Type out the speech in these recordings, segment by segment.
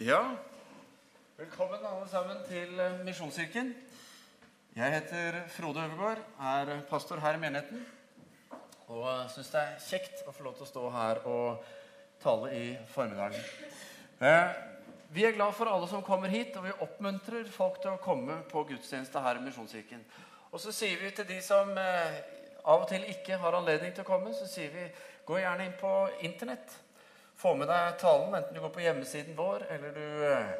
Ja, velkommen alle sammen til eh, Misjonskirken. Jeg heter Frode Øvergaard, er pastor her i menigheten. Og syns det er kjekt å få lov til å stå her og tale i formiddagen. Eh, Vi er glad for alle som kommer hit, og vi oppmuntrer folk til å komme på gudstjeneste her i Misjonskirken. Og så sier vi til de som eh, av og til ikke har anledning til å komme, så sier vi gå gjerne inn på Internett. Få med deg talen, enten du går på hjemmesiden vår, eller du eh,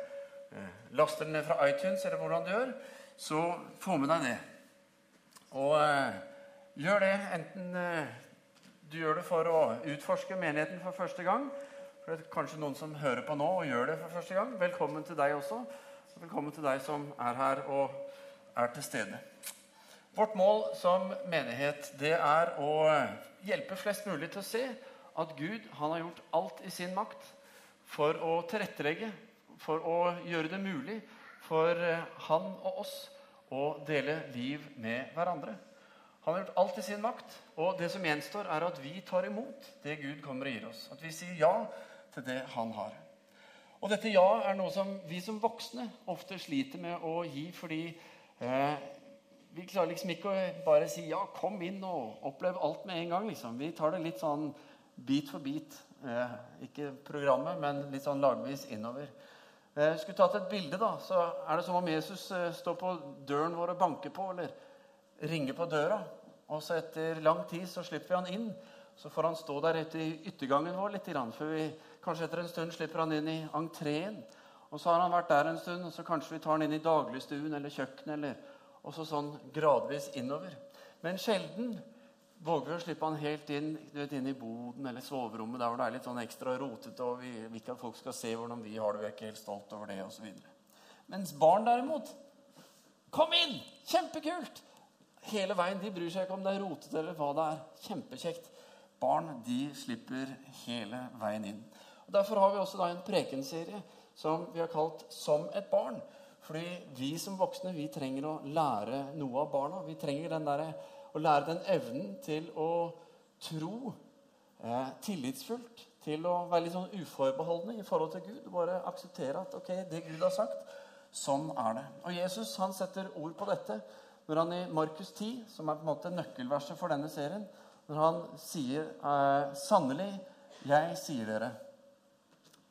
eh, laster den ned fra iTunes, eller hvordan du gjør. Så få med deg det. Og eh, gjør det enten du gjør det for å utforske menigheten for første gang. For det er kanskje noen som hører på nå og gjør det for første gang. Velkommen til deg også. Og velkommen til deg som er her og er til stede. Vårt mål som menighet det er å hjelpe flest mulig til å se at Gud han har gjort alt i sin makt for å tilrettelegge, for å gjøre det mulig for eh, han og oss å dele liv med hverandre. Han har gjort alt i sin makt, og det som gjenstår, er at vi tar imot det Gud kommer og gir oss. At vi sier ja til det han har. Og dette ja er noe som vi som voksne ofte sliter med å gi fordi eh, vi klarer liksom ikke å bare si ja, kom inn og opplev alt med en gang. liksom. Vi tar det litt sånn bit for bit. Eh, ikke programmet, men litt sånn lagvis innover. Eh, skulle tatt et bilde, da, så er det som om Jesus eh, står på døren vår og banker på, eller ringer på døra. Og så etter lang tid så slipper vi han inn. Så får han stå der etter yttergangen vår litt, før vi kanskje etter en stund slipper han inn i entreen. Og så har han vært der en stund, og så kanskje vi tar han inn i dagligstuen eller kjøkkenet. eller og så sånn gradvis innover. Men sjelden våger å slippe han helt inn vet, inn i boden eller soverommet, der hvor det er litt sånn ekstra rotete, og vi vil ikke at folk skal se hvordan vi har det. Vi er ikke helt stolt over det, osv. Mens barn, derimot Kom inn! Kjempekult! Hele veien. De bryr seg ikke om det er rotete eller hva det er. Kjempekjekt. Barn de slipper hele veien inn. Og Derfor har vi også da en prekenserie som vi har kalt 'Som et barn'. Fordi vi som voksne vi trenger å lære noe av barna. Vi trenger den der, å lære den evnen til å tro eh, tillitsfullt. Til å være litt sånn uforbeholdne i forhold til Gud. Bare akseptere at ok, det Gud har sagt, sånn er det. Og Jesus han setter ord på dette når han i Markus 10, som er på en måte nøkkelverset for denne serien, når han sier eh, sannelig, jeg sier dere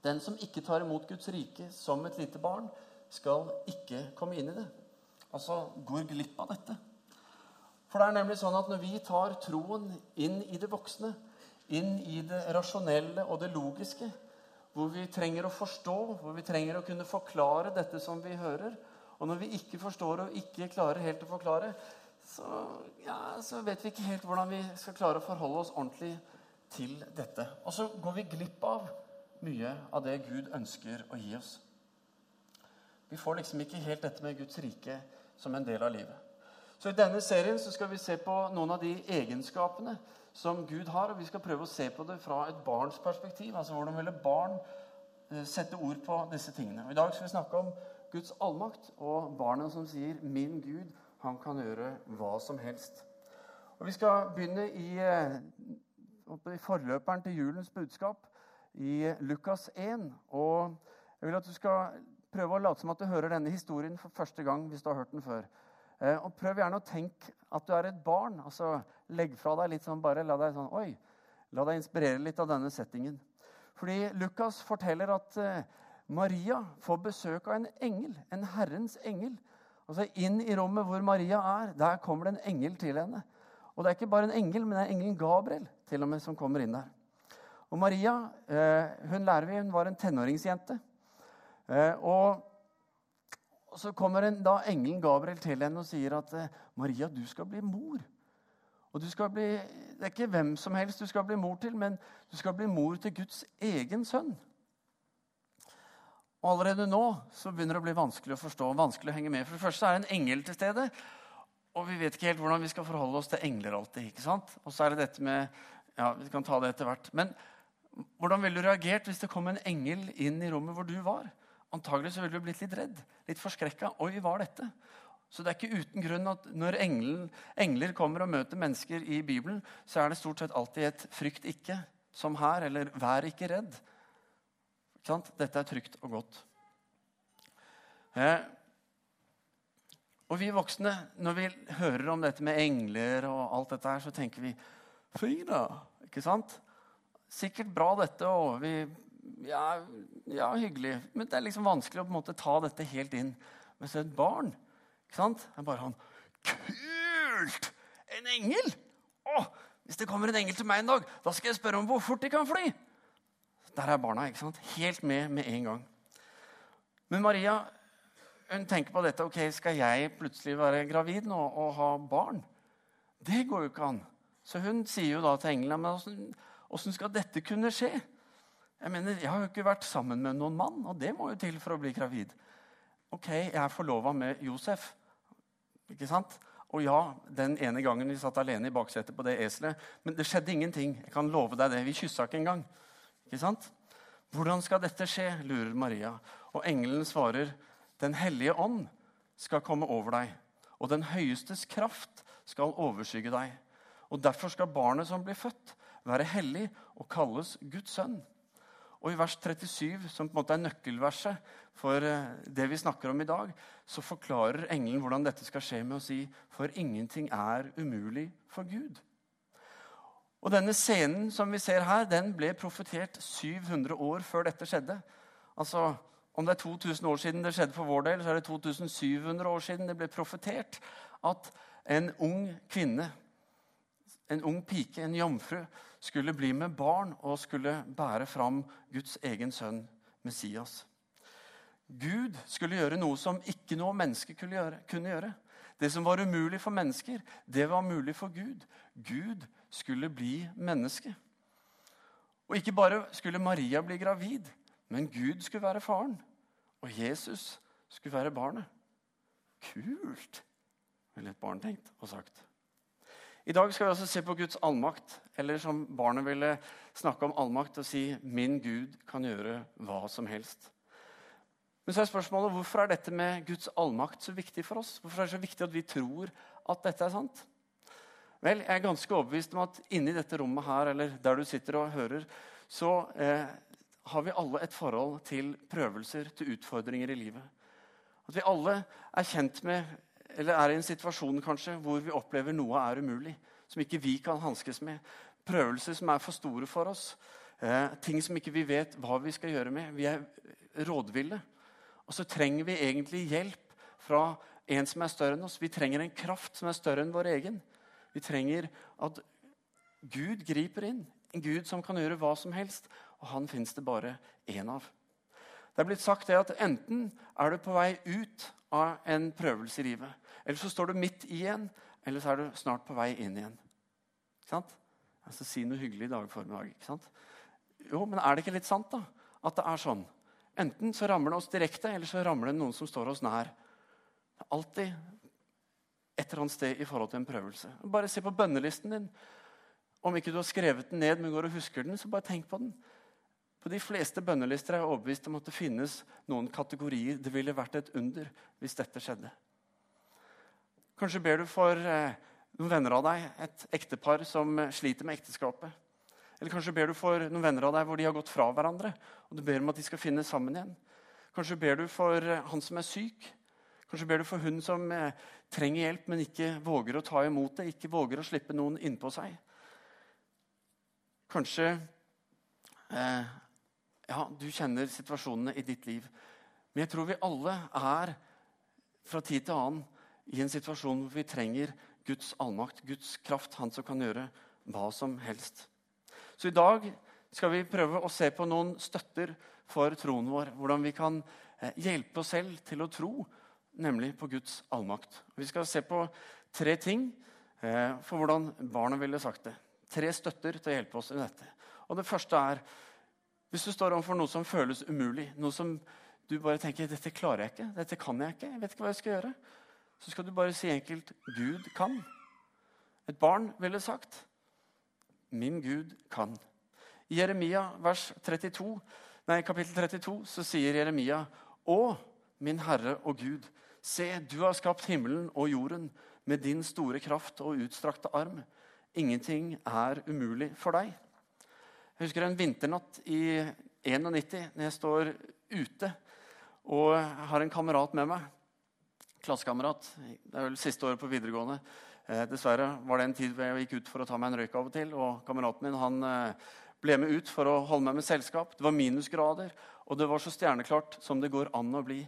den som ikke tar imot Guds rike som et lite barn, skal ikke komme inn i det. Altså går glipp av dette. For det er nemlig sånn at når vi tar troen inn i det voksne, inn i det rasjonelle og det logiske, hvor vi trenger å forstå, hvor vi trenger å kunne forklare dette som vi hører Og når vi ikke forstår og ikke klarer helt å forklare, så, ja, så vet vi ikke helt hvordan vi skal klare å forholde oss ordentlig til dette. Og så går vi glipp av mye av det Gud ønsker å gi oss. Vi får liksom ikke helt dette med Guds rike som en del av livet. Så I denne serien så skal vi se på noen av de egenskapene som Gud har. og Vi skal prøve å se på det fra et barns perspektiv. altså Hvordan ville barn eh, sette ord på disse tingene. Og I dag skal vi snakke om Guds allmakt og barnet som sier 'Min Gud, han kan gjøre hva som helst'. Og Vi skal begynne i, eh, i forløperen til julens budskap, i Lukas 1. Og jeg vil at du skal prøve å late som at du hører denne historien for første gang hvis du har hørt den før. Eh, og prøv gjerne å tenke at du er et barn. altså Legg fra deg litt sånn, bare la deg sånn, oi, la deg inspirere litt av denne settingen. Fordi Lukas forteller at eh, Maria får besøk av en engel, en Herrens engel. Altså Inn i rommet hvor Maria er, der kommer det en engel til henne. Og det er ikke bare en engel, men det er engelen Gabriel til og med som kommer inn der. Og Maria eh, hun lærer vi, hun var en tenåringsjente. Og så kommer en, da engelen Gabriel til henne og sier at eh, Maria, du skal bli mor. Og du skal bli, Det er ikke hvem som helst du skal bli mor til, men du skal bli mor til Guds egen sønn. Og Allerede nå så begynner det å bli vanskelig å forstå vanskelig å henge med. For det første er det en engel til stede, og vi vet ikke helt hvordan vi skal forholde oss til engler alltid. ikke sant? Og så er det dette med ja, Vi kan ta det etter hvert. Men hvordan ville du reagert hvis det kom en engel inn i rommet hvor du var? Antagelig så ville vi blitt litt redd, litt forskrekka. Oi, hva er dette? Så det er ikke uten grunn at når engler, engler kommer og møter mennesker i Bibelen, så er det stort sett alltid et 'frykt ikke', som her, eller 'vær ikke redd'. Ikke Dette er trygt og godt. Eh, og vi voksne, når vi hører om dette med engler og alt dette her, så tenker vi Fy da! Ikke sant? Sikkert bra, dette, og vi ja, ja, hyggelig. Men det er liksom vanskelig å på en måte ta dette helt inn. Men så et barn ikke sant? er bare sånn Kult! En engel! Å, hvis det kommer en engel til meg en dag, da skal jeg spørre om hvor fort de kan fly. Der er barna ikke sant? helt med med en gang. Men Maria hun tenker på dette. ok, Skal jeg plutselig være gravid nå og ha barn? Det går jo ikke an. Så hun sier jo da til englene men åssen skal dette kunne skje? Jeg mener, jeg har jo ikke vært sammen med noen mann, og det må jo til for å bli gravid. Ok, jeg er forlova med Josef. Ikke sant? Og ja, den ene gangen vi satt alene i baksetet på det eselet. Men det skjedde ingenting. Jeg kan love deg det. Vi kyssa ikke engang. Ikke sant? Hvordan skal dette skje? lurer Maria. Og engelen svarer, Den hellige ånd skal komme over deg, og den høyestes kraft skal overskygge deg. Og derfor skal barnet som blir født, være hellig og kalles Guds sønn. Og i vers 37, som på en måte er nøkkelverset for eh, det vi snakker om i dag, så forklarer engelen hvordan dette skal skje med å si for ingenting er umulig for Gud. Og Denne scenen som vi ser her, den ble profetert 700 år før dette skjedde. Altså, Om det er 2000 år siden det skjedde for vår del, så er det 2700 år siden det ble profetert at en ung kvinne, en ung pike, en jomfru, skulle bli med barn og skulle bære fram Guds egen sønn, Messias. Gud skulle gjøre noe som ikke noe menneske kunne gjøre. Det som var umulig for mennesker, det var mulig for Gud. Gud skulle bli menneske. Og ikke bare skulle Maria bli gravid, men Gud skulle være faren. Og Jesus skulle være barnet. Kult, ville et barn tenkt og sagt. I dag skal vi altså se på Guds allmakt, eller som barnet ville snakke om allmakt og si 'Min Gud kan gjøre hva som helst'. Men så er spørsmålet hvorfor er dette med Guds allmakt så viktig for oss? Hvorfor er det så viktig at vi tror at dette er sant? Vel, Jeg er ganske overbevist om at inni dette rommet her, eller der du sitter og hører, så eh, har vi alle et forhold til prøvelser, til utfordringer i livet. At vi alle er kjent med, eller er i en situasjon kanskje, hvor vi opplever noe er umulig. Som ikke vi kan hanskes med. Prøvelser som er for store for oss. Eh, ting som ikke vi vet hva vi skal gjøre med. Vi er rådville. Og så trenger vi egentlig hjelp fra en som er større enn oss. Vi trenger en kraft som er større enn vår egen. Vi trenger at Gud griper inn. En Gud som kan gjøre hva som helst. Og han fins det bare én av. Det er blitt sagt det at enten er du på vei ut av en prøvelse i livet, eller så står du midt i en, eller så er du snart på vei inn igjen. Ikke sant? Altså, si noe hyggelig i dag formiddag. ikke sant? Jo, men er det ikke litt sant, da? At det er sånn? Enten så rammer det oss direkte, eller så rammer det noen som står oss nær. Alltid et eller annet sted i forhold til en prøvelse. Bare se på bønnelisten din. Om ikke du har skrevet den ned, men går og husker den, så bare tenk på den. På de fleste bønnelister er jeg overbevist om at det finnes noen kategorier. Det ville vært et under hvis dette skjedde. Kanskje ber du for eh, noen venner av deg, et ektepar som eh, sliter med ekteskapet. Eller kanskje ber du for noen venner av deg hvor de har gått fra hverandre. og du ber om at de skal finne sammen igjen. Kanskje ber du for eh, han som er syk. Kanskje ber du for hun som trenger hjelp, men ikke våger å ta imot det, ikke våger å slippe noen innpå seg. Kanskje eh, ja, du kjenner situasjonene i ditt liv. Men jeg tror vi alle er fra tid til annen i en situasjon hvor vi trenger Guds allmakt, Guds kraft, Han som kan gjøre hva som helst. Så i dag skal vi prøve å se på noen støtter for troen vår. Hvordan vi kan eh, hjelpe oss selv til å tro nemlig på Guds allmakt. Vi skal se på tre ting eh, for hvordan barna ville sagt det. Tre støtter til å hjelpe oss i dette. Og Det første er hvis du står overfor noe som føles umulig, noe som du bare tenker dette klarer jeg ikke, dette kan jeg ikke, jeg vet ikke hva jeg skal gjøre, så skal du bare si enkelt Gud kan. Et barn ville sagt Min Gud kan. I Jeremia vers 32, nei, kapittel 32 så sier Jeremia Å, min Herre og Gud, Se, du har skapt himmelen og jorden med din store kraft og utstrakte arm. Ingenting er umulig for deg. Jeg husker en vinternatt i 91 når jeg står ute Og har en kamerat med meg. Klassekamerat. Det er vel siste året på videregående. Eh, dessverre var det en tid hvor jeg gikk ut for å ta meg en røyk av og til. Og kameraten min han eh, ble med ut for å holde meg med selskap. Det var minusgrader, og det var så stjerneklart som det går an å bli.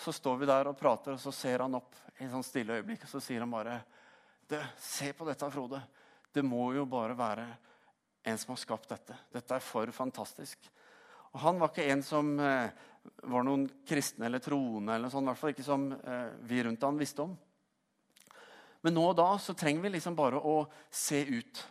Så står vi der og prater, og så ser han opp i et sånt stille øyeblikk, og så sier han bare du, Se på dette, Frode. Det må jo bare være en som har skapt dette. Dette er for fantastisk. Og Han var ikke en som eh, var noen kristne eller troende, eller sånn, i hvert fall ikke som eh, vi rundt han visste om. Men nå og da så trenger vi liksom bare å se ut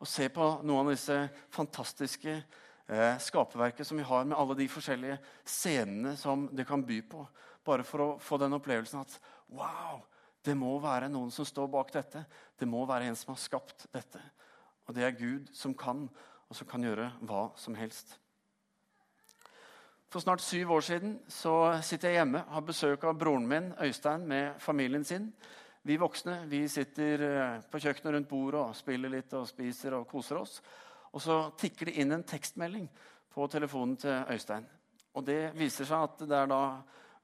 og se på noen av disse fantastiske eh, skaperverket som vi har, med alle de forskjellige scenene som det kan by på. Bare for å få den opplevelsen at wow, det må være noen som står bak dette. Det må være en som har skapt dette. Og det er Gud som kan, og som kan gjøre hva som helst. For snart syv år siden så sitter jeg hjemme, har besøk av broren min Øystein med familien sin. Vi voksne vi sitter eh, på kjøkkenet rundt bordet og spiller litt og spiser og koser oss. Og så tikker det inn en tekstmelding på telefonen til Øystein. Og det viser seg at det er da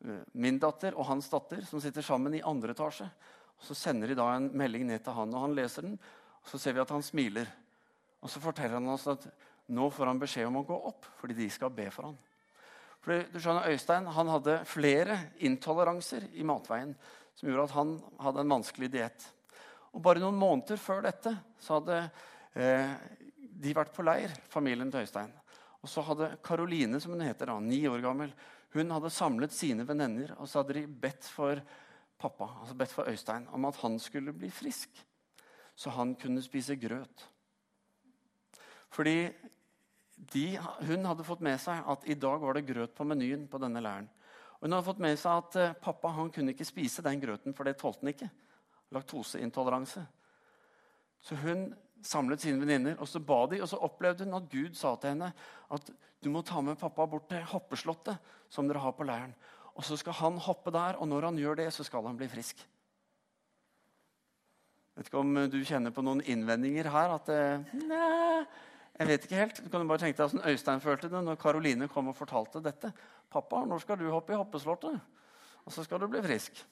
eh, min datter og hans datter som sitter sammen i andre etasje. Og Så sender de da en melding ned til han, og han leser den. og Så ser vi at han smiler. Og så forteller han oss at nå får han beskjed om å gå opp fordi de skal be for han. For du skjønner, Øystein han hadde flere intoleranser i matveien som gjorde at han hadde en vanskelig diett. Og Bare noen måneder før dette så hadde eh, de vært på leir, familien til Øystein. Og så hadde Karoline, som hun heter, da, ni år gammel, hun hadde samlet sine venner og så hadde de bedt for pappa, altså bedt for Øystein om at han skulle bli frisk, så han kunne spise grøt. Fordi de, hun hadde fått med seg at i dag var det grøt på menyen på denne leiren. Hun hadde fått med seg at uh, pappa han kunne ikke spise den grøten, for det tålte han ikke. Laktoseintoleranse. Så hun samlet sine venninner, og så ba de, og så opplevde hun at Gud sa til henne at du må ta med pappa bort til hoppeslottet som dere har på leiren. Og så skal han hoppe der, og når han gjør det, så skal han bli frisk. Vet ikke om du kjenner på noen innvendinger her? at uh, Nei, jeg vet ikke helt. Du kan jo bare tenke deg hvordan Øystein følte det når Karoline kom og fortalte dette. 'Pappa, når skal du hoppe i hoppeslottet?' Og så skal du bli frisk.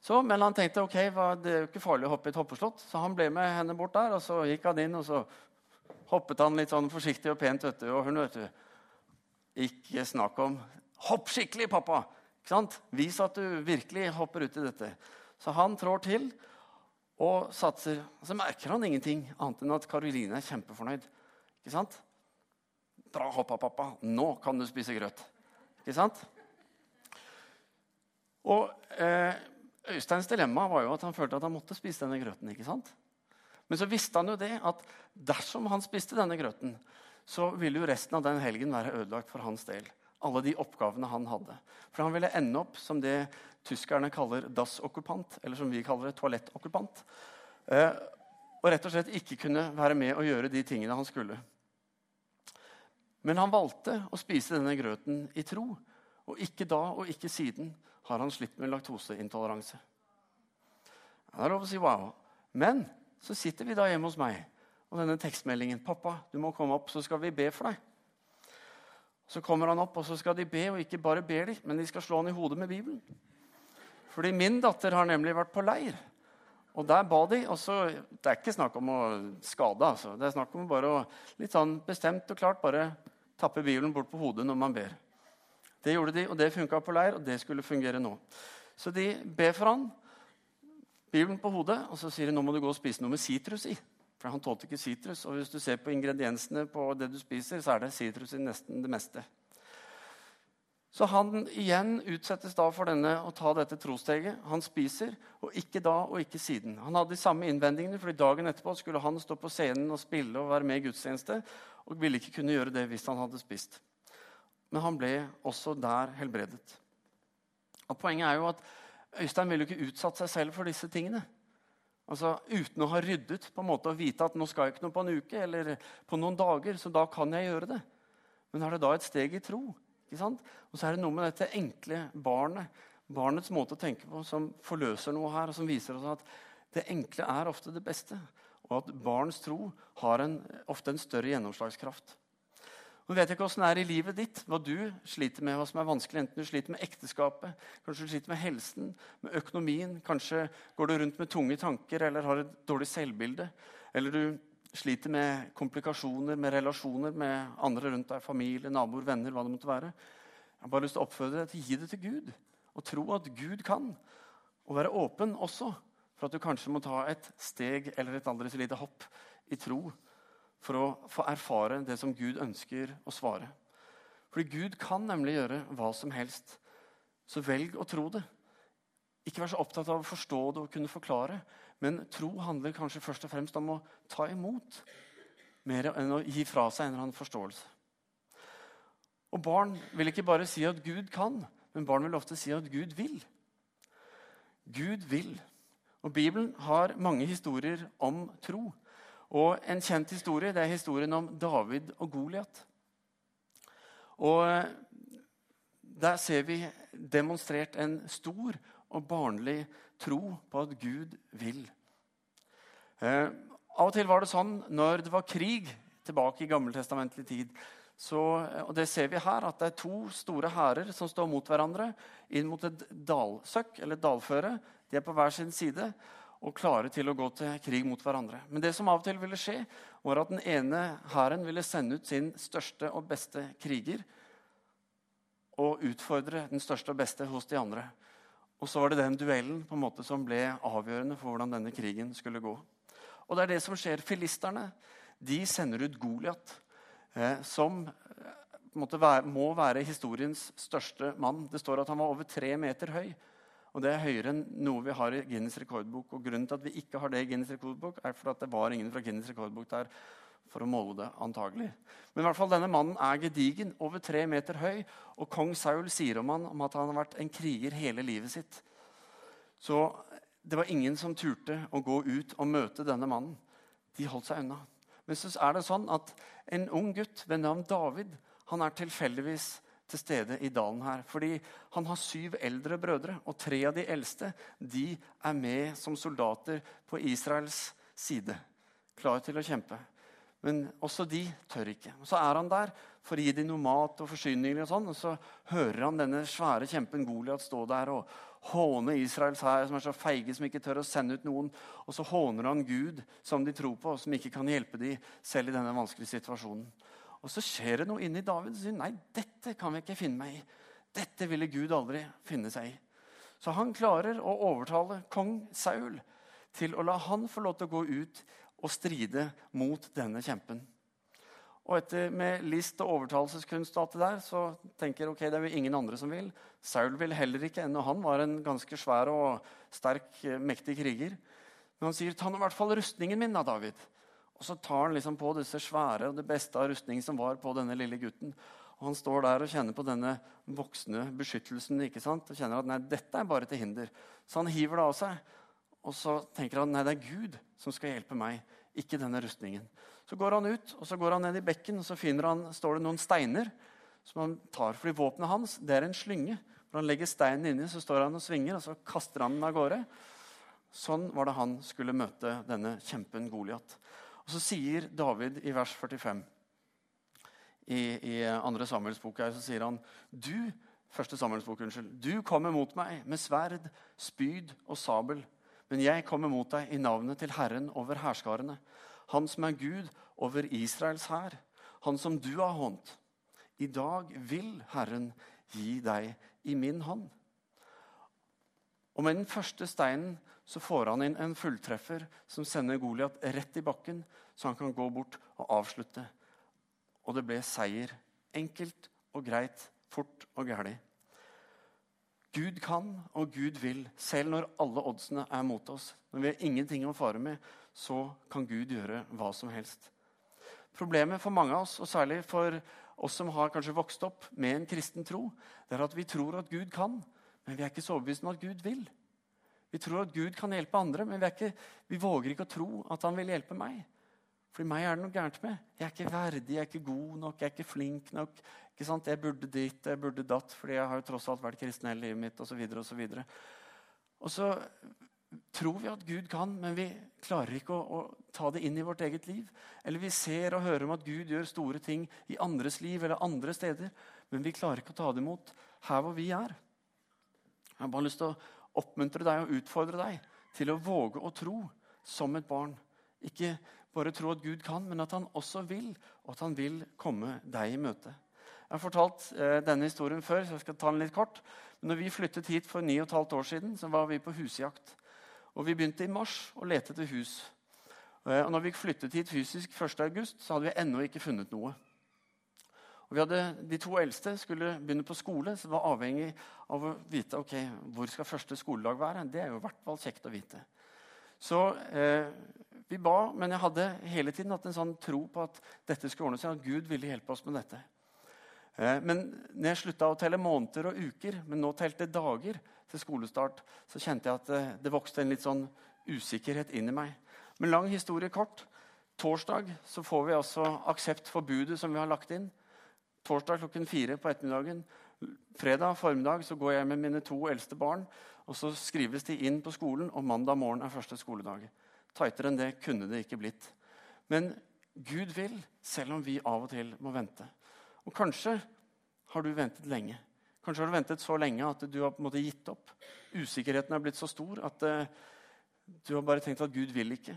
Så, men han tenkte ok, det er jo ikke farlig å hoppe i et hoppeslott, så han ble med henne bort der. og Så gikk han inn, og så hoppet han litt sånn forsiktig og pent. vet du, Og hun, vet du Ikke snakk om Hopp skikkelig, pappa! Ikke sant? Vis at du virkelig hopper uti dette. Så han trår til og satser. Så merker han ingenting annet enn at Karoline er kjempefornøyd. Ikke sant? Bra hoppa, pappa. Nå kan du spise grøt. Ikke sant? Og eh, Øysteins dilemma var jo at han følte at han måtte spise denne grøten. ikke sant? Men så visste han jo det at dersom han spiste denne grøten, så ville jo resten av den helgen være ødelagt for hans del. Alle de oppgavene han hadde. For han ville ende opp som det tyskerne kaller dassokkupant, eller som vi kaller det toalettokkupant. Eh, og rett og slett ikke kunne være med og gjøre de tingene han skulle. Men han valgte å spise denne grøten i tro. Og ikke da og ikke siden har han slitt med laktoseintoleranse. Det er lov å si wow. Men så sitter vi da hjemme hos meg og denne tekstmeldingen. 'Pappa, du må komme opp, så skal vi be for deg.' Så kommer han opp, og så skal de be, og ikke bare ber de, men de skal slå han i hodet med Bibelen. Fordi min datter har nemlig vært på leir. Og der ba de. og så, Det er ikke snakk om å skade. altså. Det er snakk om bare å litt sånn bestemt og klart bare tappe Bibelen bort på hodet når man ber. Det gjorde de, og det funka på leir, og det skulle fungere nå. Så de ber for han, Bibelen på hodet, og så sier de nå må du gå og spise noe med sitrus i. For han tålte ikke sitrus. Og hvis du ser på ingrediensene på det du spiser, så er det sitrus i nesten det meste. Så han igjen utsettes da for denne å ta dette trosteget. Han spiser, og ikke da og ikke siden. Han hadde de samme innvendingene, fordi dagen etterpå skulle han stå på scenen og spille og være med i gudstjeneste, og ville ikke kunne gjøre det hvis han hadde spist. Men han ble også der helbredet. Og Poenget er jo at Øystein ville ikke utsatt seg selv for disse tingene. Altså Uten å ha ryddet på en måte og vite at nå skal jeg ikke noe på en uke eller på noen dager, så da kan jeg gjøre det. Men er det da et steg i tro? ikke sant? Og så er det noe med dette enkle barnet, barnets måte å tenke på, som forløser noe her, og som viser oss at det enkle er ofte det beste. Og at barns tro har en, ofte en større gjennomslagskraft. Nå vet jeg ikke åssen det er i livet ditt, hva du sliter med, hva som er vanskelig. Enten du sliter med ekteskapet, kanskje du sliter med helsen, med økonomien. Kanskje går du rundt med tunge tanker eller har et dårlig selvbilde. Eller du sliter med komplikasjoner med relasjoner med andre rundt deg, familie, naboer, venner, hva det måtte være. Jeg har bare lyst til å oppfordre deg til å gi det til Gud og tro at Gud kan. Og være åpen også for at du kanskje må ta et steg eller et aldri så lite hopp i tro for å få erfare det som Gud ønsker å svare. Fordi Gud kan nemlig gjøre hva som helst. Så velg å tro det. Ikke vær så opptatt av å forstå det og kunne forklare. Men tro handler kanskje først og fremst om å ta imot mer enn å gi fra seg en eller annen forståelse. Og Barn vil ikke bare si at Gud kan, men barn vil ofte si at Gud vil. Gud vil. Og Bibelen har mange historier om tro. Og En kjent historie det er historien om David og Goliat. Og eh, Der ser vi demonstrert en stor og barnlig tro på at Gud vil. Eh, av og til var det sånn når det var krig tilbake i gammeltestamentlig tid. Så, og det ser vi her, at det er to store hærer som står mot hverandre inn mot et dalsøkk, eller dalføre. De er på hver sin side og klare til å gå til krig mot hverandre. Men det som av og til ville skje, var at den ene hæren ville sende ut sin største og beste kriger og utfordre den største og beste hos de andre. Og så var det den duellen på en måte som ble avgjørende for hvordan denne krigen skulle gå. Og det er det som skjer. Filisterne de sender ut Goliat, eh, som eh, være, må være historiens største mann. Det står at han var over tre meter høy. Og det er høyere enn noe vi har i Guinness rekordbok. Og grunnen til at vi ikke har det i Guinness rekordbok, er for at det var ingen fra Guinness rekordbok der for å måle det, antagelig. Men i hvert fall denne mannen er gedigen, over tre meter høy. Og kong Saul sier om han om at han har vært en kriger hele livet sitt. Så det var ingen som turte å gå ut og møte denne mannen. De holdt seg unna. Men så er det sånn at en ung gutt ved navn David han er tilfeldigvis til stede i dalen her. Fordi han har syv eldre brødre, og tre av de eldste de er med som soldater på Israels side. Klare til å kjempe. Men også de tør ikke. Så er han der for å gi dem noe mat og forsyninger. Og sånn, og så hører han denne svære kjempen Goliat stå der og håne Israels hær, som er så feige som ikke tør å sende ut noen. Og så håner han Gud, som de tror på, og som ikke kan hjelpe dem selv i denne vanskelige situasjonen. Og så skjer det noe inni David som sier nei, dette kan vi ikke finne meg i. Dette ville Gud aldri finne seg i. Så han klarer å overtale kong Saul til å la han få lov til å gå ut og stride mot denne kjempen. Og etter med list og overtalelseskunst og alt det der, så tenker ok, det er jo ingen andre som vil. Saul vil heller ikke, ennå han var en ganske svær og sterk, mektig kriger. Men han sier, ta nå i hvert fall rustningen min, da, David. Og så tar han liksom på disse svære og det beste av rustningen som var på denne lille gutten. Og Han står der og kjenner på denne voksne beskyttelsen ikke sant? og kjenner at nei, dette er bare til hinder. Så han hiver det av seg. Og så tenker han nei, det er Gud som skal hjelpe meg, ikke denne rustningen. Så går han ut og så går han ned i bekken og så finner han, står det noen steiner som han tar. Fordi våpenet hans det er en slynge. Når han legger steinen inni, så står han og svinger, og så kaster han den av gårde. Sånn var det han skulle møte denne kjempen Goliat. Og så sier David i vers 45 i, i andre Samuelsbok her, så sier han du, første Samuelsbok, unnskyld, du kommer mot meg med sverd, spyd og sabel. Men jeg kommer mot deg i navnet til Herren over hærskarene, Han som er Gud over Israels hær, han som du har håndt. I dag vil Herren gi deg i min hånd. Og med den første steinen så får han inn en fulltreffer som sender Goliat rett i bakken, så han kan gå bort og avslutte. Og det ble seier. Enkelt og greit, fort og gæli. Gud kan, og Gud vil. Selv når alle oddsene er mot oss, når vi har ingenting å fare med, så kan Gud gjøre hva som helst. Problemet for mange av oss, og særlig for oss som har kanskje vokst opp med en kristen tro, det er at vi tror at Gud kan, men vi er ikke så overbevist om at Gud vil. Vi tror at Gud kan hjelpe andre, men vi, ikke, vi, våger ikke å tro at han vil hjelpe meg. Fordi meg er det noe gærent med. Jeg er ikke verdig, jeg er ikke god nok, jeg er ikke flink nok. Ikke sant? Jeg burde dit, jeg burde datt, fordi jeg har jo tross alt vært kristen hele livet mitt. Og så videre, og så. Og så tror vi at Gud kan, men vi klarer ikke å, å, ta det inn i vårt eget liv. Eller vi ser og hører om at Gud gjør store ting i andres liv eller andre steder, men vi klarer ikke å ta det imot her hvor vi er. Jeg har bare lyst til å oppmuntre deg og utfordre deg til å våge å tro som et barn. Ikke bare tro at Gud kan, men at han også vil, og at han vil komme deg i møte. Jeg har fortalt eh, denne historien før, så jeg skal ta den litt kort. Men når vi flyttet hit for 9 15 år siden, så var vi på husjakt. Og Vi begynte i mars å lete etter hus. Eh, og når vi flyttet hit fysisk 1.8, så hadde vi ennå ikke funnet noe. Og vi hadde, De to eldste skulle begynne på skole, så var avhengig av å vite ok, hvor skal første skoledag være. Det er jo i hvert fall kjekt å vite. Så eh, vi ba, men jeg hadde hele tiden hatt en sånn tro på at dette skulle ordne seg, at Gud ville hjelpe oss med dette. Eh, men når jeg slutta å telle måneder og uker, men nå telte dager til skolestart, så kjente jeg at eh, det vokste en litt sånn usikkerhet inn i meg. Men lang historie kort. Torsdag så får vi altså aksept for budet som vi har lagt inn. Torsdag klokken fire på ettermiddagen. Fredag formiddag så går jeg med mine to eldste barn. og Så skrives de inn på skolen, og mandag morgen er første skoledag. Tightere enn det kunne det ikke blitt. Men Gud vil, selv om vi av og til må vente. Og kanskje har du ventet lenge. Kanskje har du ventet så lenge at du har på en måte gitt opp. Usikkerheten er blitt så stor at uh, du har bare tenkt at Gud vil ikke.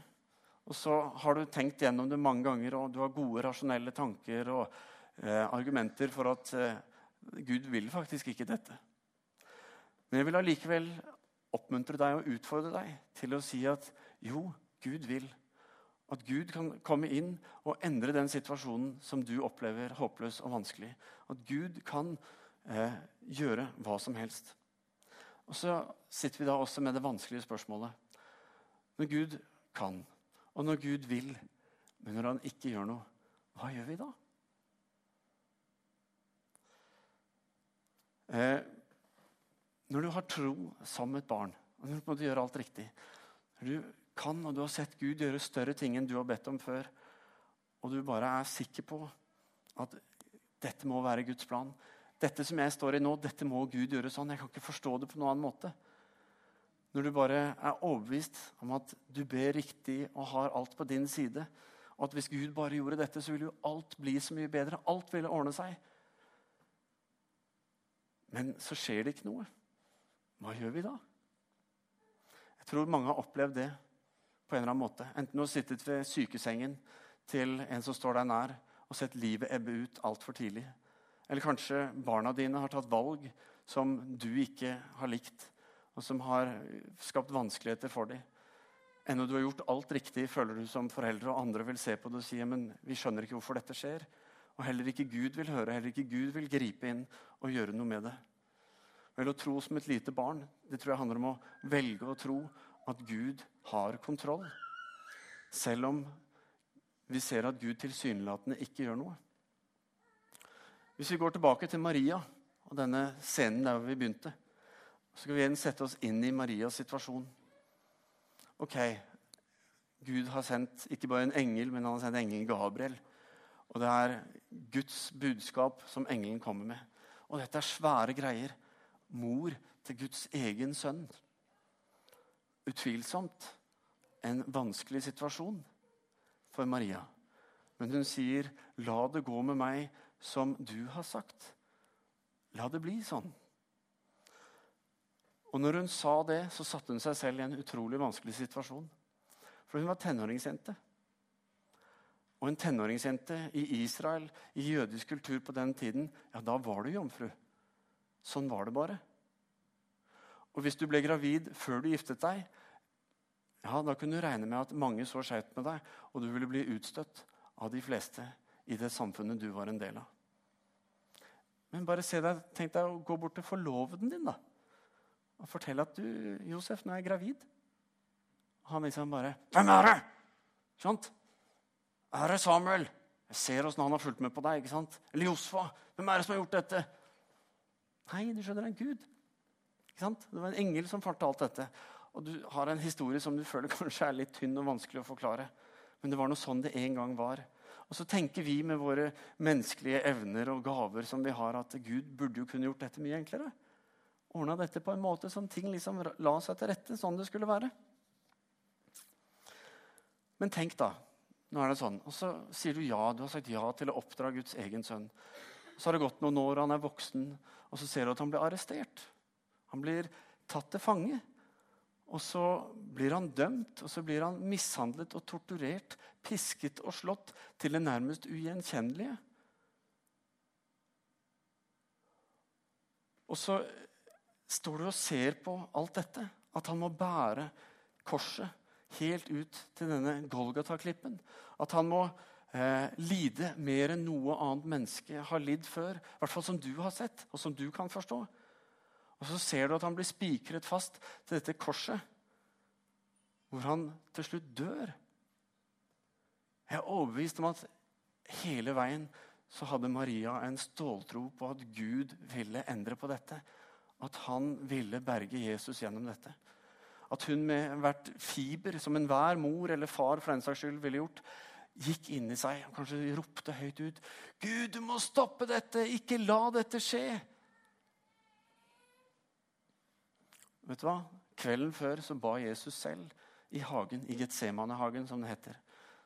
Og så har du tenkt gjennom det mange ganger, og du har gode, rasjonelle tanker og argumenter for at uh, Gud vil faktisk ikke dette. Men jeg vil allikevel oppmuntre deg og utfordre deg til å si at jo, Gud vil. At Gud kan komme inn og endre den situasjonen som du opplever håpløs og vanskelig. At Gud kan eh, gjøre hva som helst. Og Så sitter vi da også med det vanskelige spørsmålet. Når Gud kan, og når Gud vil, men når han ikke gjør noe, hva gjør vi da? Eh, når du har tro som et barn, og du på en gjør alt riktig Når du kan, og du har sett Gud gjøre større ting enn du har bedt om før, og du bare er sikker på at dette må være Guds plan, dette som jeg står i nå, dette må Gud gjøre sånn. Jeg kan ikke forstå det på noen annen måte. Når du bare er overbevist om at du ber riktig og har alt på din side, og at hvis Gud bare gjorde dette, så ville jo alt bli så mye bedre. Alt ville ordne seg. Men så skjer det ikke noe. Hva gjør vi da? Jeg tror mange har opplevd det på en eller annen måte. Enten du har sittet ved sykesengen til en som står deg nær, og sett livet ebbe ut altfor tidlig. Eller kanskje barna dine har tatt valg som du ikke har likt, og som har skapt vanskeligheter for dem. Ennå du har gjort alt riktig, føler du som foreldre, og andre vil se på det og si men vi skjønner ikke hvorfor dette skjer. Og heller ikke Gud vil høre, heller ikke Gud vil gripe inn og gjøre noe med det. Vel, Å tro som et lite barn det tror jeg handler om å velge å tro at Gud har kontroll. Selv om vi ser at Gud tilsynelatende ikke gjør noe. Hvis vi går tilbake til Maria og denne scenen der vi begynte, så skal vi igjen sette oss inn i Marias situasjon. Ok, Gud har sendt ikke bare en engel, men han har sendt engelen Gabriel. Og det er Guds budskap som engelen kommer med. Og dette er svære greier. Mor til Guds egen sønn. Utvilsomt en vanskelig situasjon for Maria. Men hun sier, 'La det gå med meg som du har sagt. La det bli sånn. Og når hun sa det, så satte hun seg selv i en utrolig vanskelig situasjon. For hun var tenåringsjente. Og en tenåringsjente i Israel, i jødisk kultur på den tiden, ja, da var du jomfru. Sånn var det bare. Og hvis du ble gravid før du giftet deg, ja, da kunne du regne med at mange så skjevt med deg, og du ville bli utstøtt av de fleste i det samfunnet du var en del av. Men bare se deg, tenk deg å gå bort til forloveden din da, og fortelle at du, Josef, nå er jeg gravid. Han liksom bare 'Hvem er det?' Sant? 'Er Samuel?' Jeg ser åssen han har fulgt med på deg. ikke sant? Eller Josfa. Hvem er det som har gjort dette? Nei, du skjønner, det er en gud. Ikke sant? Det var en engel som fortalte dette. Og du har en historie som du føler kanskje er litt tynn og vanskelig å forklare. Men det var noe sånn det en gang var. Og så tenker vi med våre menneskelige evner og gaver som vi har, at Gud burde jo kunne gjort dette mye enklere. ordna dette på en måte som ting liksom la seg til rette sånn det skulle være. Men tenk, da. Nå er det sånn, Og så sier du ja. Du har sagt ja til å oppdra Guds egen sønn. Så har det gått noen år, han er voksen, og så ser du at han blir arrestert. Han blir tatt til fange. Og så blir han dømt, og så blir han mishandlet og torturert, pisket og slått til det nærmest ugjenkjennelige. Og så står du og ser på alt dette. At han må bære korset helt ut til denne Golgata-klippen. At han må eh, lide mer enn noe annet menneske har lidd før. I hvert fall som du har sett, og som du kan forstå. Og så ser du at han blir spikret fast til dette korset, hvor han til slutt dør. Jeg er overbevist om at hele veien så hadde Maria en ståltro på at Gud ville endre på dette. At han ville berge Jesus gjennom dette. At hun med hvert fiber, som enhver mor eller far for den saks skyld ville gjort, gikk inn i seg og kanskje ropte høyt ut Gud, du må stoppe dette! Ikke la dette skje! Vet du hva? Kvelden før så ba Jesus selv i hagen, i Getsemanehagen, som det heter.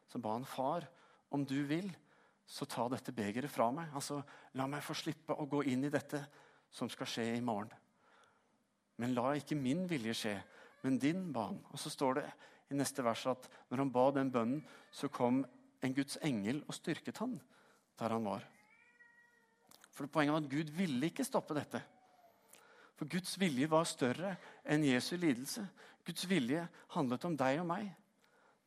Så ba han far, om du vil, så ta dette begeret fra meg. Altså, La meg få slippe å gå inn i dette som skal skje i morgen. Men la ikke min vilje skje, men din ba han. Og så står det i neste vers at når han ba den bønnen, så kom en Guds engel og styrket han der han var. For Poenget var at Gud ville ikke stoppe dette. For Guds vilje var større enn Jesu lidelse. Guds vilje handlet om deg og meg.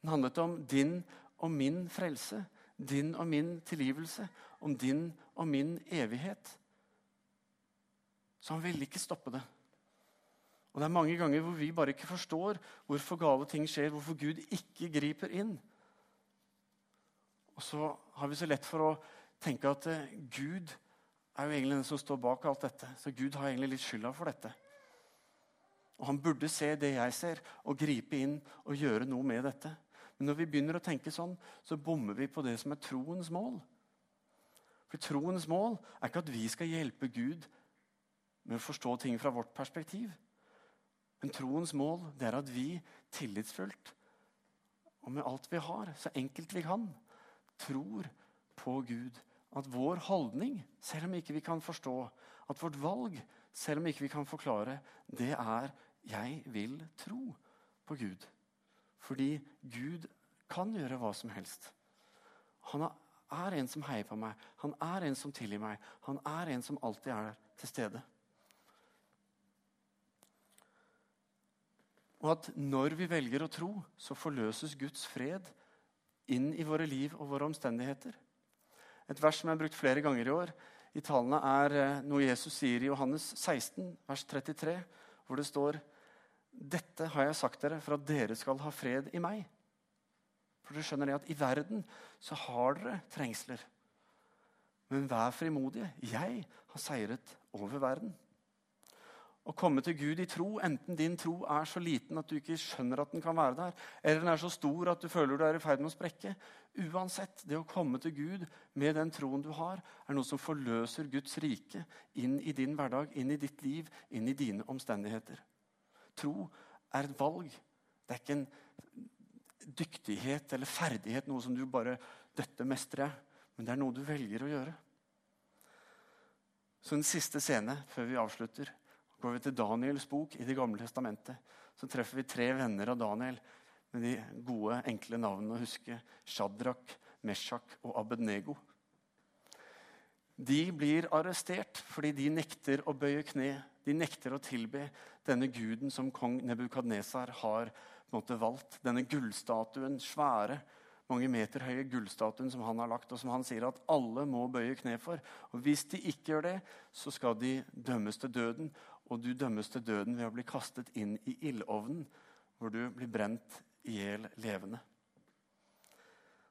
Den handlet om din og min frelse, din og min tilgivelse, om din og min evighet. Så han ville ikke stoppe det. Og Det er mange ganger hvor vi bare ikke forstår hvorfor gale ting skjer, hvorfor Gud ikke griper inn. Og så har vi så lett for å tenke at eh, Gud er jo egentlig den som står bak alt dette. Så Gud har egentlig litt skylda for dette. Og Han burde se det jeg ser, og gripe inn og gjøre noe med dette. Men når vi begynner å tenke sånn, så bommer vi på det som er troens mål. For troens mål er ikke at vi skal hjelpe Gud med å forstå ting fra vårt perspektiv. Men troens mål det er at vi tillitsfullt og med alt vi har, så enkelt vi kan, tror på Gud at vår holdning, selv om ikke vi kan forstå, at vårt valg, selv om ikke vi kan forklare, det er 'jeg vil tro på Gud'. Fordi Gud kan gjøre hva som helst. Han er en som heier på meg, han er en som tilgir meg. Han er en som alltid er til stede. Og at når vi velger å tro, så forløses Guds fred inn i våre liv og våre omstendigheter. Et vers som jeg har brukt flere ganger i år, i talene er eh, noe Jesus sier i Johannes 16, vers 33, hvor det står Dette har jeg sagt dere for at dere skal ha fred i meg. For dere skjønner det at i verden så har dere trengsler. Men vær frimodige. Jeg har seiret over verden. Å komme til Gud i tro, enten din tro er så liten at du ikke skjønner at den kan være der, eller den er så stor at du føler du er i ferd med å sprekke Uansett, det å komme til Gud med den troen du har, er noe som forløser Guds rike inn i din hverdag, inn i ditt liv, inn i dine omstendigheter. Tro er et valg. Det er ikke en dyktighet eller ferdighet, noe som du bare 'Dette mestrer jeg.' Men det er noe du velger å gjøre. Så en siste scene før vi avslutter går vi til Daniels bok i Det gamle testamentet. Så treffer vi tre venner av Daniel med de gode, enkle navnene å huske. Shadrach, Meshach og Abednego. De blir arrestert fordi de nekter å bøye kne. De nekter å tilbe denne guden som kong Nebukadnesar har måte, valgt. Denne gullstatuen, svære, mange meter høye gullstatuen som han har lagt, og som han sier at alle må bøye kne for. Og Hvis de ikke gjør det, så skal de dømmes til døden og du dømmes til døden ved å bli kastet inn i ildovnen, hvor du blir brent i hjel levende.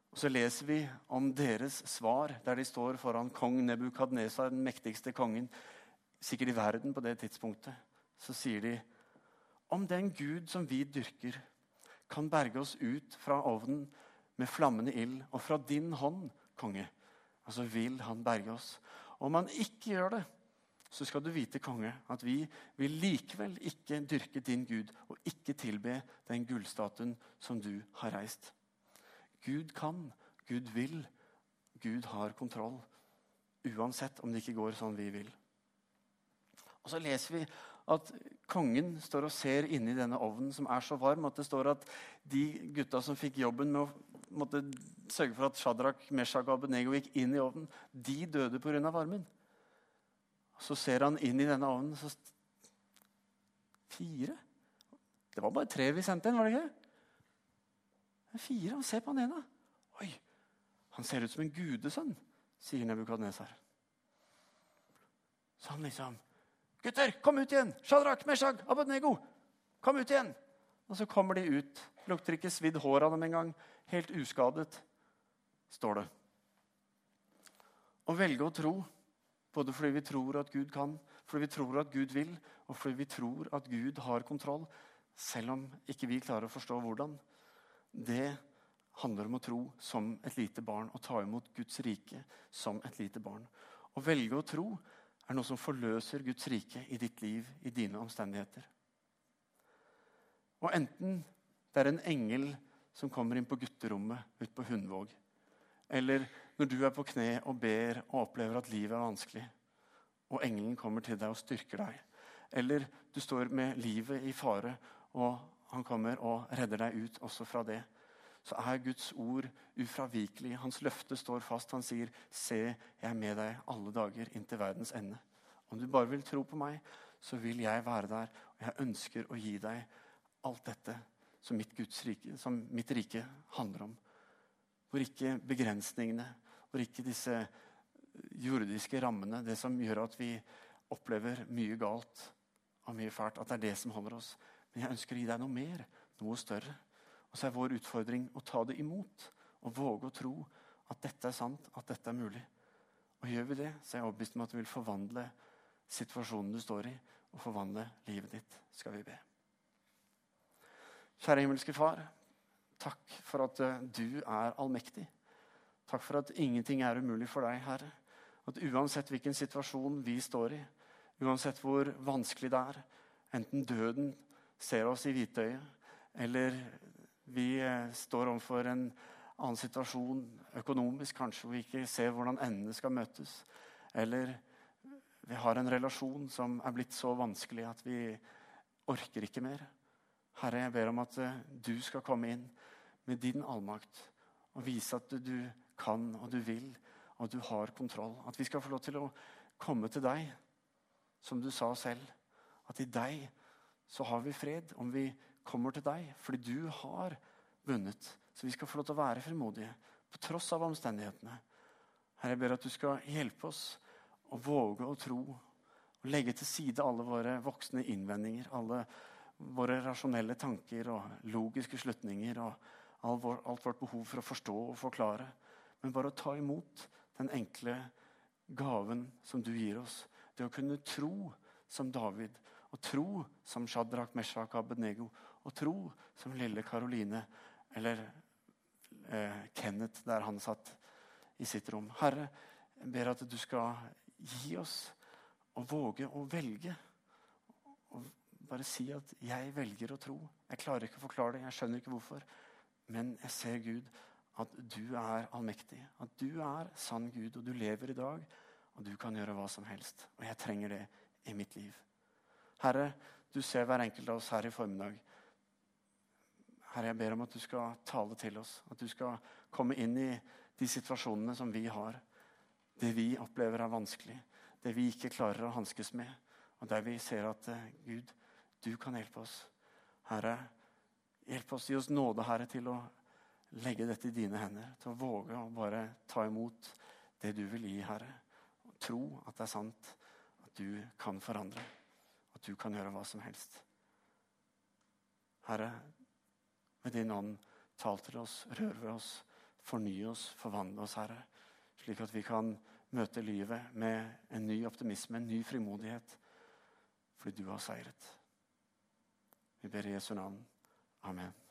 Og Så leser vi om deres svar, der de står foran kong Nebukadnesar, den mektigste kongen sikkert i verden på det tidspunktet. Så sier de om den Gud som vi dyrker, kan berge oss ut fra ovnen med flammende ild, og fra din hånd, konge, altså vil han berge oss. Om han ikke gjør det, så skal du vite, konge, at vi vil likevel ikke dyrke din Gud og ikke tilbe den gullstatuen som du har reist. Gud kan, Gud vil, Gud har kontroll. Uansett om det ikke går sånn vi vil. Og så leser vi at kongen står og ser inni denne ovnen som er så varm at det står at de gutta som fikk jobben med å måtte sørge for at Shadrach, Meshach og Abednego gikk inn i ovnen, de døde pga. varmen. Så ser han inn i denne ovnen så Fire? Det var bare tre vi sendte inn, var det ikke? Fire. Og se på han ene. Oi, han ser ut som en gudesønn, sier Nebukadnesar. Så han liksom Gutter, kom ut igjen! Shadrach, Meshach, Abednego! Kom ut igjen! Og så kommer de ut. Lukter ikke svidd hår av dem engang. Helt uskadet, står det. Å velge å tro, både fordi vi tror at Gud kan, fordi vi tror at Gud vil, og fordi vi tror at Gud har kontroll, selv om ikke vi klarer å forstå hvordan, det handler om å tro som et lite barn og ta imot Guds rike som et lite barn. Å velge å tro er noe som forløser Guds rike i ditt liv, i dine omstendigheter. Og enten det er en engel som kommer inn på gutterommet ute på Hundvåg, eller når du er på kne og ber og opplever at livet er vanskelig, og engelen kommer til deg og styrker deg, eller du står med livet i fare, og han kommer og redder deg ut også fra det, så er Guds ord ufravikelig. Hans løfte står fast. Han sier, 'Se, jeg er med deg alle dager inntil verdens ende.' Om du bare vil tro på meg, så vil jeg være der. Og jeg ønsker å gi deg alt dette som mitt, rike, som mitt rike handler om. Hvor ikke begrensningene, hvor ikke disse jordiske rammene, det som gjør at vi opplever mye galt og mye fælt, at det er det som holder oss. Men jeg ønsker å gi deg noe mer, noe større. Og så er vår utfordring å ta det imot og våge å tro at dette er sant, at dette er mulig. Og Gjør vi det, så er jeg overbevist om at det vil forvandle situasjonen du står i, og forvandle livet ditt, skal vi be. Kjære himmelske Far. Takk for at eh, du er allmektig. Takk for at ingenting er umulig for deg, Herre. At uansett hvilken situasjon vi står i, uansett hvor vanskelig det er, enten døden ser oss i hvitøyet, eller vi eh, står overfor en annen situasjon økonomisk, kanskje, hvor vi ikke ser hvordan endene skal møtes. Eller vi har en relasjon som er blitt så vanskelig at vi orker ikke mer. Herre, jeg ber om at eh, du skal komme inn med din allmakt og vise at du kan og du vil, og du har kontroll. At vi skal få lov til å komme til deg, som du sa selv. At i deg så har vi fred. Om vi kommer til deg fordi du har vunnet. Så vi skal få lov til å være frimodige på tross av omstendighetene. Herre, jeg ber at du skal hjelpe oss å våge å tro og legge til side alle våre voksne innvendinger, alle våre rasjonelle tanker og logiske slutninger og alt vårt behov for å forstå og forklare. Men bare å ta imot den enkle gaven som du gir oss. Det å kunne tro som David, og tro som Shadrach, Meshach Abednego og tro som lille Karoline eller eh, Kenneth der han satt i sitt rom. Herre, jeg ber at du skal gi oss å våge å velge. Og bare si at 'jeg velger å tro'. Jeg klarer ikke å forklare det, jeg skjønner ikke hvorfor. Men jeg ser, Gud, at du er allmektig. At du er sann Gud, og du lever i dag. Og du kan gjøre hva som helst. Og jeg trenger det i mitt liv. Herre, du ser hver enkelt av oss her i formiddag. Herre, jeg ber om at du skal tale til oss. At du skal komme inn i de situasjonene som vi har. Det vi opplever er vanskelig. Det vi ikke klarer å hanskes med. Og der vi ser at uh, Gud, du kan hjelpe oss. Herre, hjelp oss. Gi oss nåde, Herre, til å legge dette i dine hender. Til å våge å bare ta imot det du vil gi, Herre. Og tro at det er sant. At du kan forandre. At du kan gjøre hva som helst. Herre, med din ånd, tal til oss, rør ved oss, forny oss, forvandle oss, Herre. Slik at vi kan møte livet med en ny optimisme, en ny frimodighet. Fordi du har seiret. Vi ber i Jesu navn. Amen.